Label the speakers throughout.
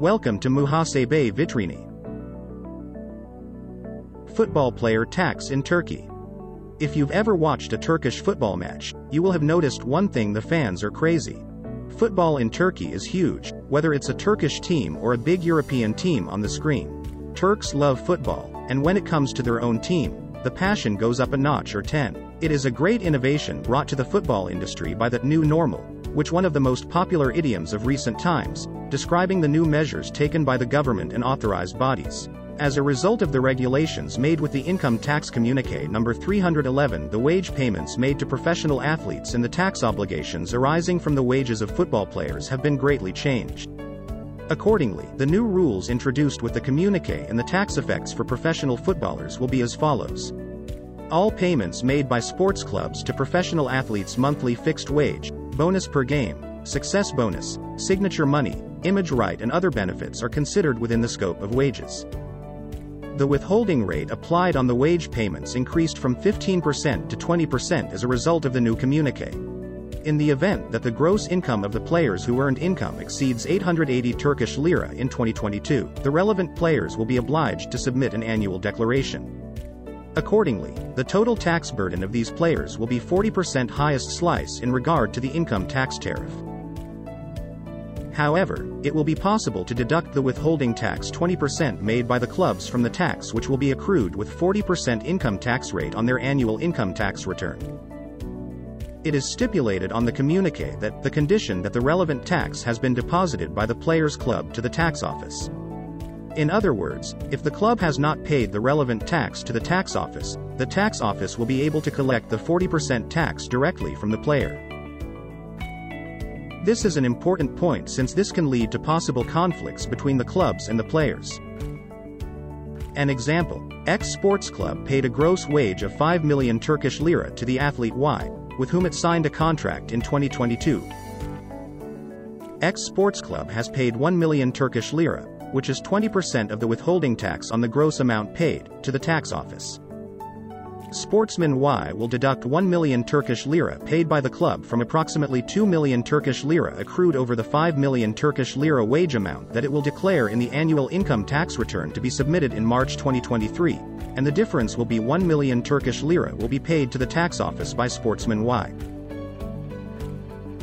Speaker 1: Welcome to Muhasebe Vitrini. Football player tax in Turkey. If you've ever watched a Turkish football match, you will have noticed one thing the fans are crazy. Football in Turkey is huge, whether it's a Turkish team or a big European team on the screen. Turks love football, and when it comes to their own team, the passion goes up a notch or 10. It is a great innovation brought to the football industry by that new normal, which one of the most popular idioms of recent times, describing the new measures taken by the government and authorized bodies. As a result of the regulations made with the Income Tax Communique number 311, the wage payments made to professional athletes and the tax obligations arising from the wages of football players have been greatly changed. Accordingly, the new rules introduced with the communique and the tax effects for professional footballers will be as follows. All payments made by sports clubs to professional athletes' monthly fixed wage, bonus per game, success bonus, signature money, image right and other benefits are considered within the scope of wages. The withholding rate applied on the wage payments increased from 15% to 20% as a result of the new communique. In the event that the gross income of the players who earned income exceeds 880 Turkish lira in 2022, the relevant players will be obliged to submit an annual declaration. Accordingly, the total tax burden of these players will be 40% highest slice in regard to the income tax tariff. However, it will be possible to deduct the withholding tax 20% made by the clubs from the tax which will be accrued with 40% income tax rate on their annual income tax return. It is stipulated on the communique that the condition that the relevant tax has been deposited by the players' club to the tax office. In other words, if the club has not paid the relevant tax to the tax office, the tax office will be able to collect the 40% tax directly from the player. This is an important point since this can lead to possible conflicts between the clubs and the players. An example, X Sports Club paid a gross wage of 5 million Turkish lira to the athlete Y, with whom it signed a contract in 2022. X Sports Club has paid 1 million Turkish lira, which is 20% of the withholding tax on the gross amount paid, to the tax office. Sportsman Y will deduct 1 million Turkish lira paid by the club from approximately 2 million Turkish lira accrued over the 5 million Turkish lira wage amount that it will declare in the annual income tax return to be submitted in March 2023, and the difference will be 1 million Turkish lira will be paid to the tax office by Sportsman Y.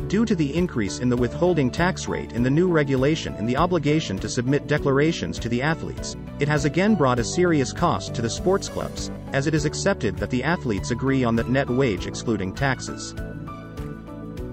Speaker 1: Due to the increase in the withholding tax rate in the new regulation and the obligation to submit declarations to the athletes, it has again brought a serious cost to the sports clubs, as it is accepted that the athletes agree on that net wage excluding taxes.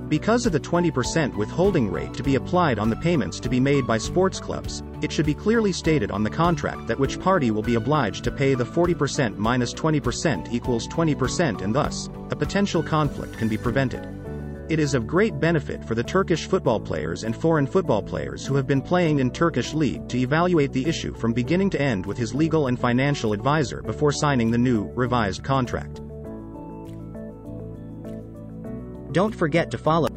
Speaker 1: Because of the 20% withholding rate to be applied on the payments to be made by sports clubs, it should be clearly stated on the contract that which party will be obliged to pay the 40% minus 20% equals 20% and thus, a potential conflict can be prevented. It is of great benefit for the Turkish football players and foreign football players who have been playing in Turkish league to evaluate the issue from beginning to end with his legal and financial advisor before signing the new, revised contract. Don't forget to follow